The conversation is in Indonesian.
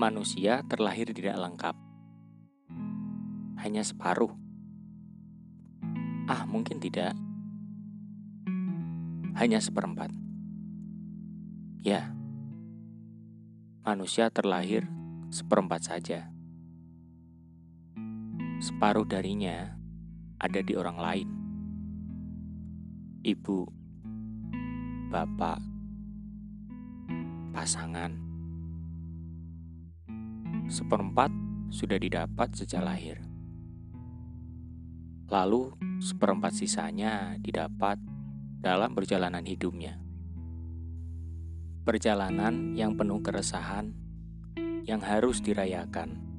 manusia terlahir tidak lengkap. Hanya separuh. Ah, mungkin tidak. Hanya seperempat. Ya, manusia terlahir seperempat saja. Separuh darinya ada di orang lain. Ibu, bapak, pasangan seperempat sudah didapat sejak lahir. Lalu, seperempat sisanya didapat dalam perjalanan hidupnya. Perjalanan yang penuh keresahan yang harus dirayakan